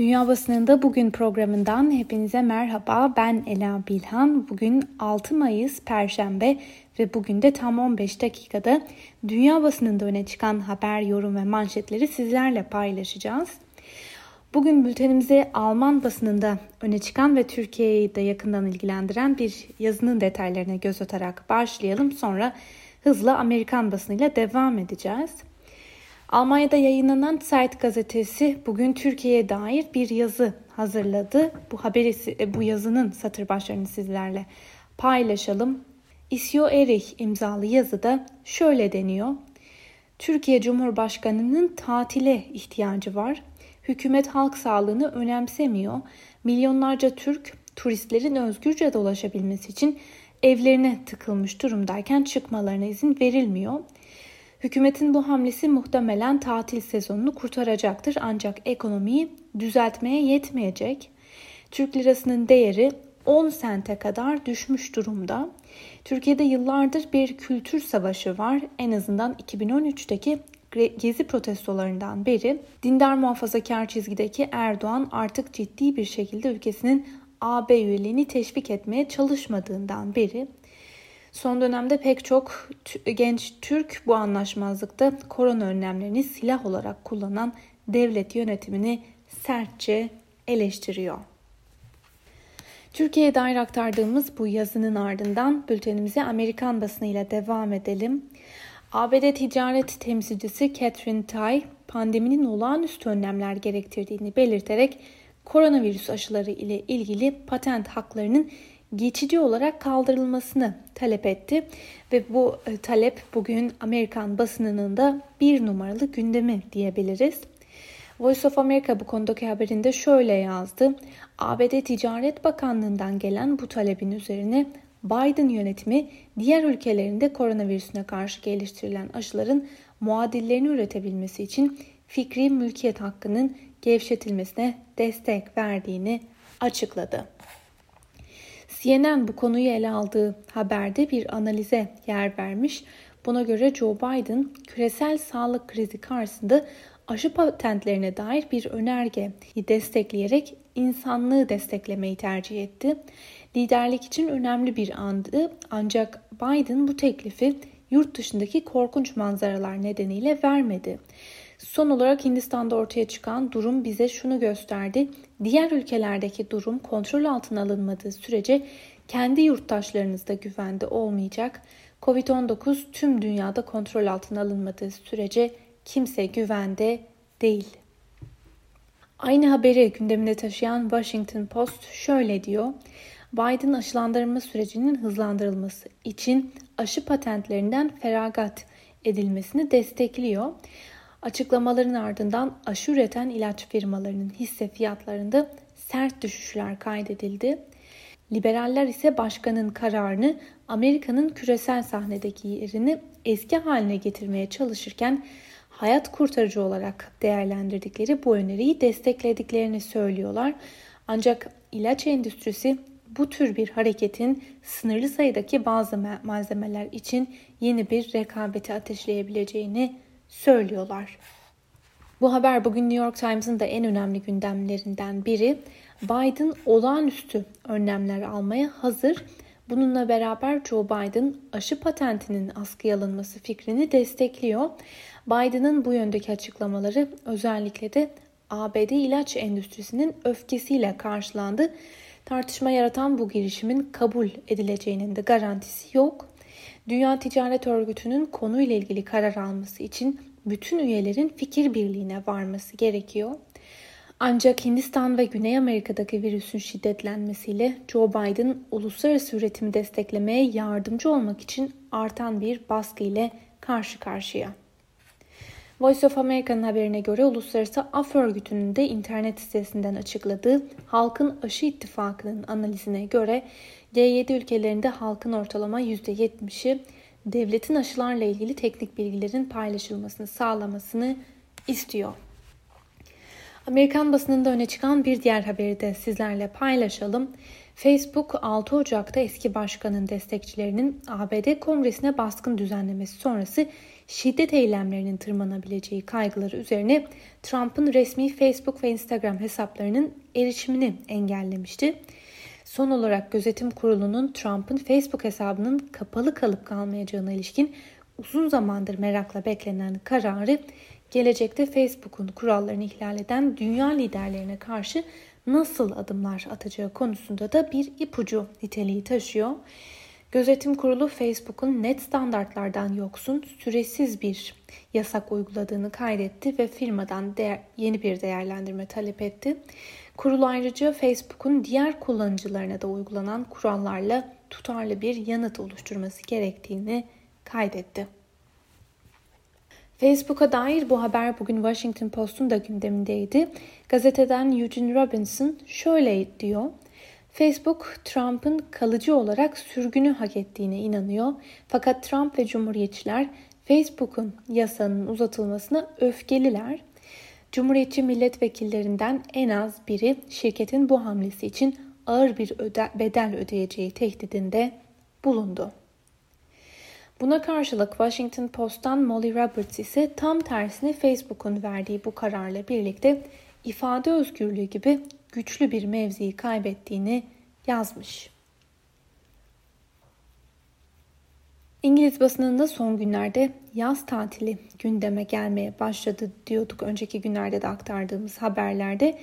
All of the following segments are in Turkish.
Dünya Basınında Bugün programından hepinize merhaba. Ben Ela Bilhan. Bugün 6 Mayıs Perşembe ve bugün de tam 15 dakikada dünya basınında öne çıkan haber, yorum ve manşetleri sizlerle paylaşacağız. Bugün bültenimize Alman basınında öne çıkan ve Türkiye'yi de yakından ilgilendiren bir yazının detaylarına göz atarak başlayalım. Sonra hızla Amerikan basınıyla devam edeceğiz. Almanya'da yayınlanan Zeit gazetesi bugün Türkiye'ye dair bir yazı hazırladı. Bu haberi e, bu yazının satır başlarını sizlerle paylaşalım. Isio Erich imzalı yazıda şöyle deniyor. Türkiye Cumhurbaşkanı'nın tatile ihtiyacı var. Hükümet halk sağlığını önemsemiyor. Milyonlarca Türk turistlerin özgürce dolaşabilmesi için evlerine tıkılmış durumdayken çıkmalarına izin verilmiyor. Hükümetin bu hamlesi muhtemelen tatil sezonunu kurtaracaktır ancak ekonomiyi düzeltmeye yetmeyecek. Türk lirasının değeri 10 sente kadar düşmüş durumda. Türkiye'de yıllardır bir kültür savaşı var. En azından 2013'teki gezi protestolarından beri dindar muhafazakar çizgideki Erdoğan artık ciddi bir şekilde ülkesinin AB üyeliğini teşvik etmeye çalışmadığından beri Son dönemde pek çok genç Türk bu anlaşmazlıkta korona önlemlerini silah olarak kullanan devlet yönetimini sertçe eleştiriyor. Türkiye'ye dair aktardığımız bu yazının ardından bültenimize Amerikan basınıyla devam edelim. ABD ticaret temsilcisi Catherine Tai pandeminin olağanüstü önlemler gerektirdiğini belirterek koronavirüs aşıları ile ilgili patent haklarının geçici olarak kaldırılmasını talep etti ve bu e, talep bugün Amerikan basınının da bir numaralı gündemi diyebiliriz. Voice of America bu konudaki haberinde şöyle yazdı. ABD Ticaret Bakanlığı'ndan gelen bu talebin üzerine Biden yönetimi diğer ülkelerinde koronavirüsüne karşı geliştirilen aşıların muadillerini üretebilmesi için fikri mülkiyet hakkının gevşetilmesine destek verdiğini açıkladı. CNN bu konuyu ele aldığı haberde bir analize yer vermiş. Buna göre Joe Biden küresel sağlık krizi karşısında aşı patentlerine dair bir önergeyi destekleyerek insanlığı desteklemeyi tercih etti. Liderlik için önemli bir andı ancak Biden bu teklifi yurt dışındaki korkunç manzaralar nedeniyle vermedi. Son olarak Hindistan'da ortaya çıkan durum bize şunu gösterdi. Diğer ülkelerdeki durum kontrol altına alınmadığı sürece kendi yurttaşlarınız da güvende olmayacak. Covid-19 tüm dünyada kontrol altına alınmadığı sürece kimse güvende değil. Aynı haberi gündemine taşıyan Washington Post şöyle diyor. Biden aşılandırma sürecinin hızlandırılması için aşı patentlerinden feragat edilmesini destekliyor. Açıklamaların ardından aşı üreten ilaç firmalarının hisse fiyatlarında sert düşüşler kaydedildi. Liberaller ise başkanın kararını Amerika'nın küresel sahnedeki yerini eski haline getirmeye çalışırken hayat kurtarıcı olarak değerlendirdikleri bu öneriyi desteklediklerini söylüyorlar. Ancak ilaç endüstrisi bu tür bir hareketin sınırlı sayıdaki bazı malzemeler için yeni bir rekabeti ateşleyebileceğini söylüyorlar. Bu haber bugün New York Times'ın da en önemli gündemlerinden biri. Biden olağanüstü önlemler almaya hazır. Bununla beraber Joe Biden aşı patentinin askıya alınması fikrini destekliyor. Biden'ın bu yöndeki açıklamaları özellikle de ABD ilaç endüstrisinin öfkesiyle karşılandı. Tartışma yaratan bu girişimin kabul edileceğinin de garantisi yok. Dünya Ticaret Örgütü'nün konuyla ilgili karar alması için bütün üyelerin fikir birliğine varması gerekiyor. Ancak Hindistan ve Güney Amerika'daki virüsün şiddetlenmesiyle Joe Biden uluslararası üretimi desteklemeye yardımcı olmak için artan bir baskı ile karşı karşıya. Voice of America'nın haberine göre Uluslararası Af Örgütü'nün de internet sitesinden açıkladığı Halkın Aşı İttifakı'nın analizine göre G7 ülkelerinde halkın ortalama %70'i devletin aşılarla ilgili teknik bilgilerin paylaşılmasını sağlamasını istiyor. Amerikan basınında öne çıkan bir diğer haberi de sizlerle paylaşalım. Facebook 6 Ocak'ta eski başkanın destekçilerinin ABD Kongresi'ne baskın düzenlemesi sonrası şiddet eylemlerinin tırmanabileceği kaygıları üzerine Trump'ın resmi Facebook ve Instagram hesaplarının erişimini engellemişti. Son olarak gözetim kurulunun Trump'ın Facebook hesabının kapalı kalıp kalmayacağına ilişkin uzun zamandır merakla beklenen kararı gelecekte Facebook'un kurallarını ihlal eden dünya liderlerine karşı nasıl adımlar atacağı konusunda da bir ipucu niteliği taşıyor. Gözetim Kurulu Facebook'un net standartlardan yoksun süresiz bir yasak uyguladığını kaydetti ve firmadan değer, yeni bir değerlendirme talep etti. Kurul ayrıca Facebook'un diğer kullanıcılarına da uygulanan kurallarla tutarlı bir yanıt oluşturması gerektiğini kaydetti. Facebook'a dair bu haber bugün Washington Post'un da gündemindeydi. Gazeteden Eugene Robinson şöyle diyor. Facebook, Trump'ın kalıcı olarak sürgünü hak ettiğine inanıyor. Fakat Trump ve Cumhuriyetçiler Facebook'un yasanın uzatılmasına öfkeliler. Cumhuriyetçi milletvekillerinden en az biri şirketin bu hamlesi için ağır bir öde bedel ödeyeceği tehdidinde bulundu. Buna karşılık Washington Post'tan Molly Roberts ise tam tersine Facebook'un verdiği bu kararla birlikte ifade özgürlüğü gibi güçlü bir mevziyi kaybettiğini yazmış. İngiliz basınında son günlerde yaz tatili gündeme gelmeye başladı diyorduk önceki günlerde de aktardığımız haberlerde.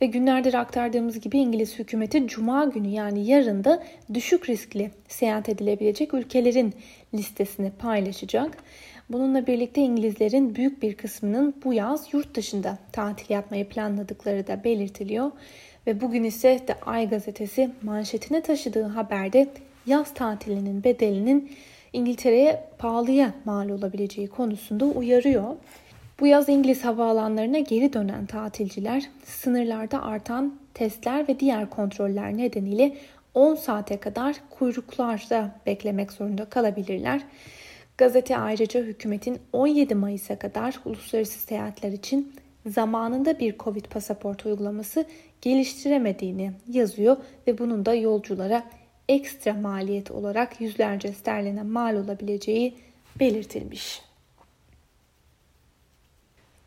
Ve günlerdir aktardığımız gibi İngiliz hükümeti Cuma günü yani yarın da düşük riskli seyahat edilebilecek ülkelerin listesini paylaşacak. Bununla birlikte İngilizlerin büyük bir kısmının bu yaz yurt dışında tatil yapmayı planladıkları da belirtiliyor. Ve bugün ise The Ay gazetesi manşetine taşıdığı haberde yaz tatilinin bedelinin İngiltere'ye pahalıya mal olabileceği konusunda uyarıyor. Bu yaz İngiliz havaalanlarına geri dönen tatilciler sınırlarda artan testler ve diğer kontroller nedeniyle 10 saate kadar kuyruklarda beklemek zorunda kalabilirler. Gazete ayrıca hükümetin 17 Mayıs'a kadar uluslararası seyahatler için zamanında bir Covid pasaport uygulaması geliştiremediğini yazıyor ve bunun da yolculara ekstra maliyet olarak yüzlerce sterline mal olabileceği belirtilmiş.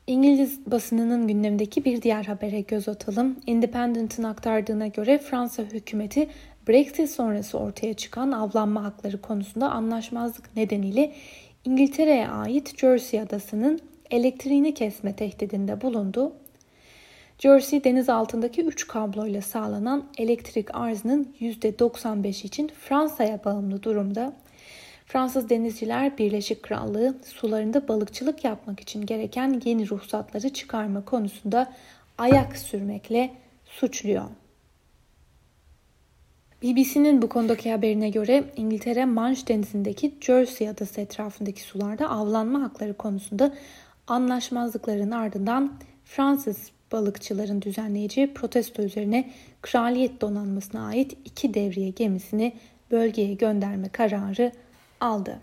İngiliz basınının gündemindeki bir diğer habere göz atalım. Independent'ın aktardığına göre Fransa hükümeti Brexit sonrası ortaya çıkan avlanma hakları konusunda anlaşmazlık nedeniyle İngiltere'ye ait Jersey adasının elektriğini kesme tehdidinde bulundu. Jersey deniz altındaki 3 kabloyla sağlanan elektrik arzının %95 için Fransa'ya bağımlı durumda. Fransız denizciler Birleşik Krallığı sularında balıkçılık yapmak için gereken yeni ruhsatları çıkarma konusunda ayak sürmekle suçluyor. BBC'nin bu konudaki haberine göre İngiltere Manş Denizi'ndeki Jersey adası etrafındaki sularda avlanma hakları konusunda anlaşmazlıkların ardından Fransız balıkçıların düzenleyeceği protesto üzerine Kraliyet Donanması'na ait iki devriye gemisini bölgeye gönderme kararı aldı.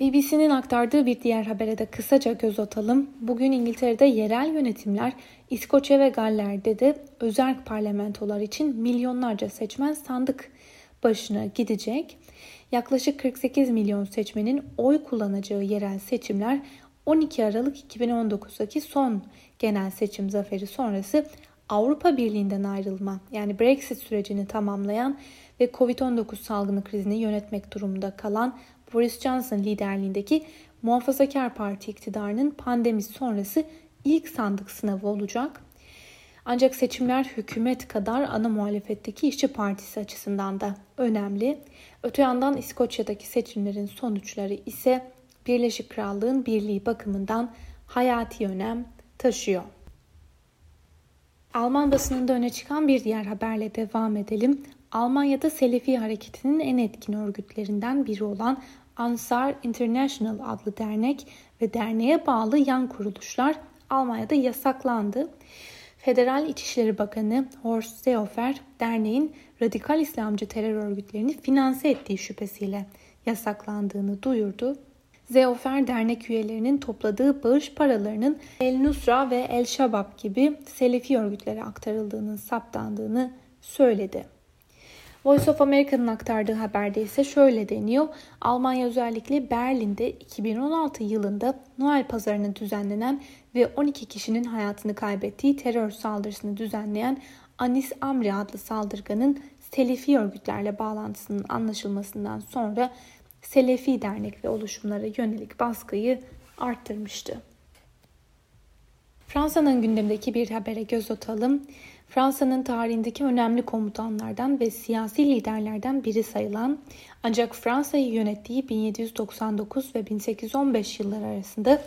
BBC'nin aktardığı bir diğer habere de kısaca göz atalım. Bugün İngiltere'de yerel yönetimler İskoçya ve Galler'de de özel parlamentolar için milyonlarca seçmen sandık başına gidecek. Yaklaşık 48 milyon seçmenin oy kullanacağı yerel seçimler 12 Aralık 2019'daki son genel seçim zaferi sonrası Avrupa Birliği'nden ayrılma yani Brexit sürecini tamamlayan ve Covid-19 salgını krizini yönetmek durumunda kalan Boris Johnson liderliğindeki Muhafazakar Parti iktidarının pandemi sonrası ilk sandık sınavı olacak. Ancak seçimler hükümet kadar ana muhalefetteki işçi partisi açısından da önemli. Öte yandan İskoçya'daki seçimlerin sonuçları ise Birleşik Krallığın birliği bakımından hayati önem taşıyor. Alman basınında öne çıkan bir diğer haberle devam edelim. Almanya'da Selefi hareketinin en etkin örgütlerinden biri olan Ansar International adlı dernek ve derneğe bağlı yan kuruluşlar Almanya'da yasaklandı. Federal İçişleri Bakanı Horst Seehofer derneğin radikal İslamcı terör örgütlerini finanse ettiği şüphesiyle yasaklandığını duyurdu. Zeofer dernek üyelerinin topladığı bağış paralarının El Nusra ve El Şabab gibi Selefi örgütlere aktarıldığının saptandığını söyledi. Voice of America'nın aktardığı haberde ise şöyle deniyor. Almanya özellikle Berlin'de 2016 yılında Noel pazarının düzenlenen ve 12 kişinin hayatını kaybettiği terör saldırısını düzenleyen Anis Amri adlı saldırganın Selefi örgütlerle bağlantısının anlaşılmasından sonra Selefi dernek ve oluşumlara yönelik baskıyı arttırmıştı. Fransa'nın gündemdeki bir habere göz atalım. Fransa'nın tarihindeki önemli komutanlardan ve siyasi liderlerden biri sayılan ancak Fransa'yı yönettiği 1799 ve 1815 yılları arasında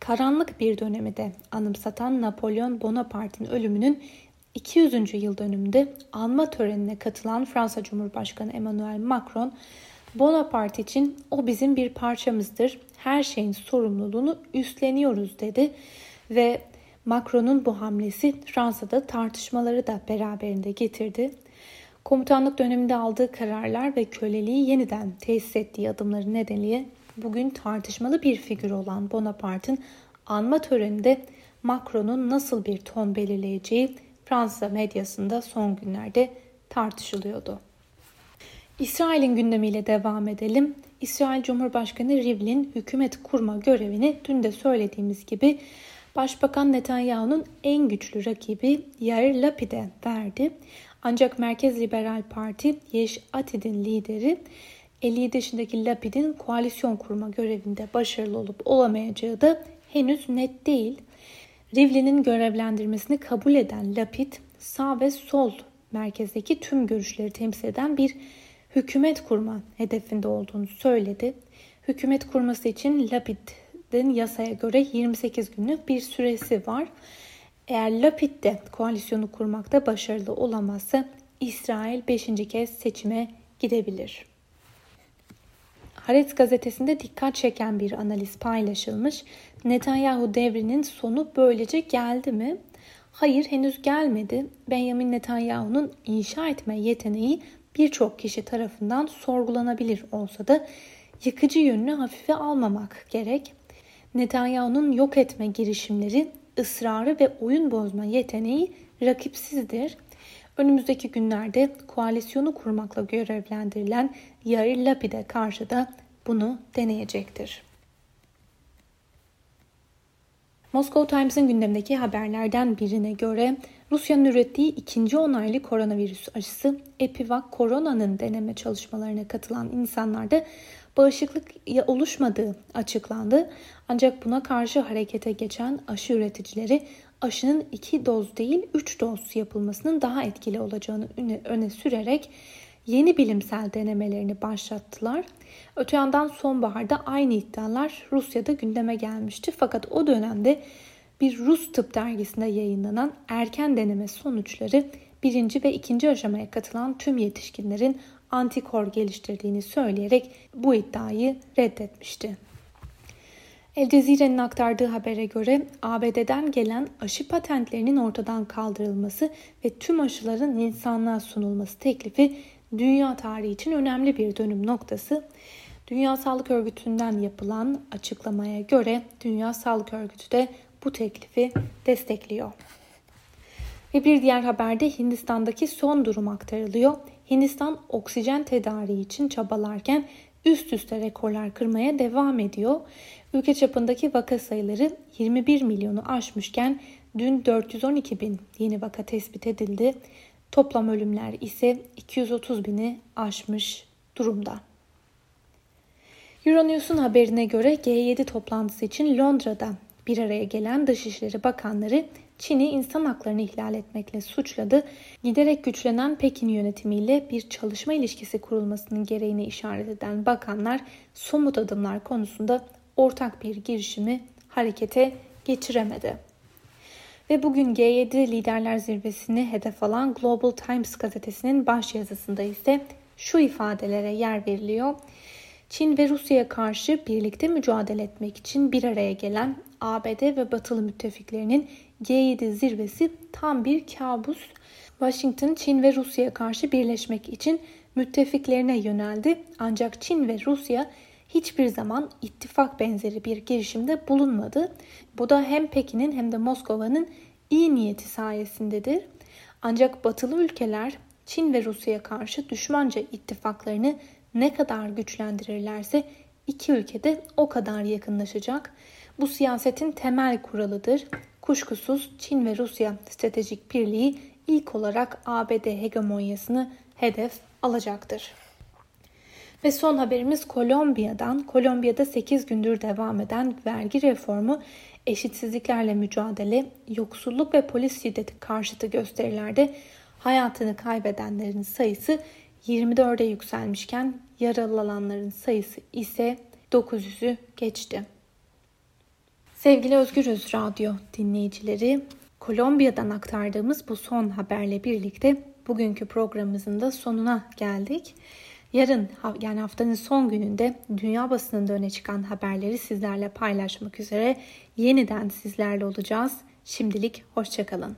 karanlık bir dönemi de anımsatan Napolyon Bonaparte'ın ölümünün 200. yıl dönümünde anma törenine katılan Fransa Cumhurbaşkanı Emmanuel Macron, Bonaparte için o bizim bir parçamızdır, her şeyin sorumluluğunu üstleniyoruz dedi ve Macron'un bu hamlesi Fransa'da tartışmaları da beraberinde getirdi. Komutanlık döneminde aldığı kararlar ve köleliği yeniden tesis ettiği adımları nedeniyle bugün tartışmalı bir figür olan Bonaparte'ın anma töreninde Macron'un nasıl bir ton belirleyeceği Fransa medyasında son günlerde tartışılıyordu. İsrail'in gündemiyle devam edelim. İsrail Cumhurbaşkanı Rivlin hükümet kurma görevini dün de söylediğimiz gibi Başbakan Netanyahu'nun en güçlü rakibi Yair Lapid'e verdi. Ancak Merkez Liberal Parti Yeş Atid'in lideri 57 yaşındaki Lapid'in koalisyon kurma görevinde başarılı olup olamayacağı da henüz net değil. Rivlin'in görevlendirmesini kabul eden Lapid sağ ve sol merkezdeki tüm görüşleri temsil eden bir hükümet kurma hedefinde olduğunu söyledi. Hükümet kurması için Lapid Lapid'in yasaya göre 28 günlük bir süresi var. Eğer Lapid de koalisyonu kurmakta başarılı olamazsa İsrail 5. kez seçime gidebilir. Haaretz gazetesinde dikkat çeken bir analiz paylaşılmış. Netanyahu devrinin sonu böylece geldi mi? Hayır henüz gelmedi. Benjamin Netanyahu'nun inşa etme yeteneği birçok kişi tarafından sorgulanabilir olsa da yıkıcı yönünü hafife almamak gerek. Netanyahu'nun yok etme girişimleri, ısrarı ve oyun bozma yeteneği rakipsizdir. Önümüzdeki günlerde koalisyonu kurmakla görevlendirilen Yair Lapid'e karşı da bunu deneyecektir. Moscow Times'ın gündemdeki haberlerden birine göre Rusya'nın ürettiği ikinci onaylı koronavirüs aşısı Epivac Corona'nın deneme çalışmalarına katılan insanlarda bağışıklık oluşmadığı açıklandı. Ancak buna karşı harekete geçen aşı üreticileri aşının 2 doz değil 3 doz yapılmasının daha etkili olacağını öne, sürerek yeni bilimsel denemelerini başlattılar. Öte yandan sonbaharda aynı iddialar Rusya'da gündeme gelmişti. Fakat o dönemde bir Rus tıp dergisinde yayınlanan erken deneme sonuçları birinci ve ikinci aşamaya katılan tüm yetişkinlerin antikor geliştirdiğini söyleyerek bu iddiayı reddetmişti. El Cezire'nin aktardığı habere göre ABD'den gelen aşı patentlerinin ortadan kaldırılması ve tüm aşıların insanlığa sunulması teklifi dünya tarihi için önemli bir dönüm noktası. Dünya Sağlık Örgütü'nden yapılan açıklamaya göre Dünya Sağlık Örgütü de bu teklifi destekliyor. Ve bir diğer haberde Hindistan'daki son durum aktarılıyor. Hindistan oksijen tedariği için çabalarken üst üste rekorlar kırmaya devam ediyor. Ülke çapındaki vaka sayıları 21 milyonu aşmışken dün 412 bin yeni vaka tespit edildi. Toplam ölümler ise 230 bini aşmış durumda. Euronews'un haberine göre G7 toplantısı için Londra'da bir araya gelen Dışişleri Bakanları Çin'i insan haklarını ihlal etmekle suçladı. Giderek güçlenen Pekin yönetimiyle bir çalışma ilişkisi kurulmasının gereğini işaret eden bakanlar somut adımlar konusunda ortak bir girişimi harekete geçiremedi. Ve bugün G7 Liderler Zirvesi'ni hedef alan Global Times gazetesinin baş yazısında ise şu ifadelere yer veriliyor. Çin ve Rusya'ya karşı birlikte mücadele etmek için bir araya gelen ABD ve batılı müttefiklerinin G7 zirvesi tam bir kabus. Washington Çin ve Rusya'ya karşı birleşmek için müttefiklerine yöneldi. Ancak Çin ve Rusya hiçbir zaman ittifak benzeri bir girişimde bulunmadı. Bu da hem Pekin'in hem de Moskova'nın iyi niyeti sayesindedir. Ancak batılı ülkeler Çin ve Rusya'ya karşı düşmanca ittifaklarını ne kadar güçlendirirlerse iki ülke de o kadar yakınlaşacak. Bu siyasetin temel kuralıdır. Kuşkusuz Çin ve Rusya stratejik birliği ilk olarak ABD hegemonyasını hedef alacaktır. Ve son haberimiz Kolombiya'dan. Kolombiya'da 8 gündür devam eden vergi reformu eşitsizliklerle mücadele, yoksulluk ve polis şiddeti karşıtı gösterilerde hayatını kaybedenlerin sayısı 24'e yükselmişken yaralananların sayısı ise 900'ü geçti. Sevgili Özgürüz Radyo dinleyicileri, Kolombiya'dan aktardığımız bu son haberle birlikte bugünkü programımızın da sonuna geldik. Yarın yani haftanın son gününde dünya basınında öne çıkan haberleri sizlerle paylaşmak üzere yeniden sizlerle olacağız. Şimdilik hoşçakalın.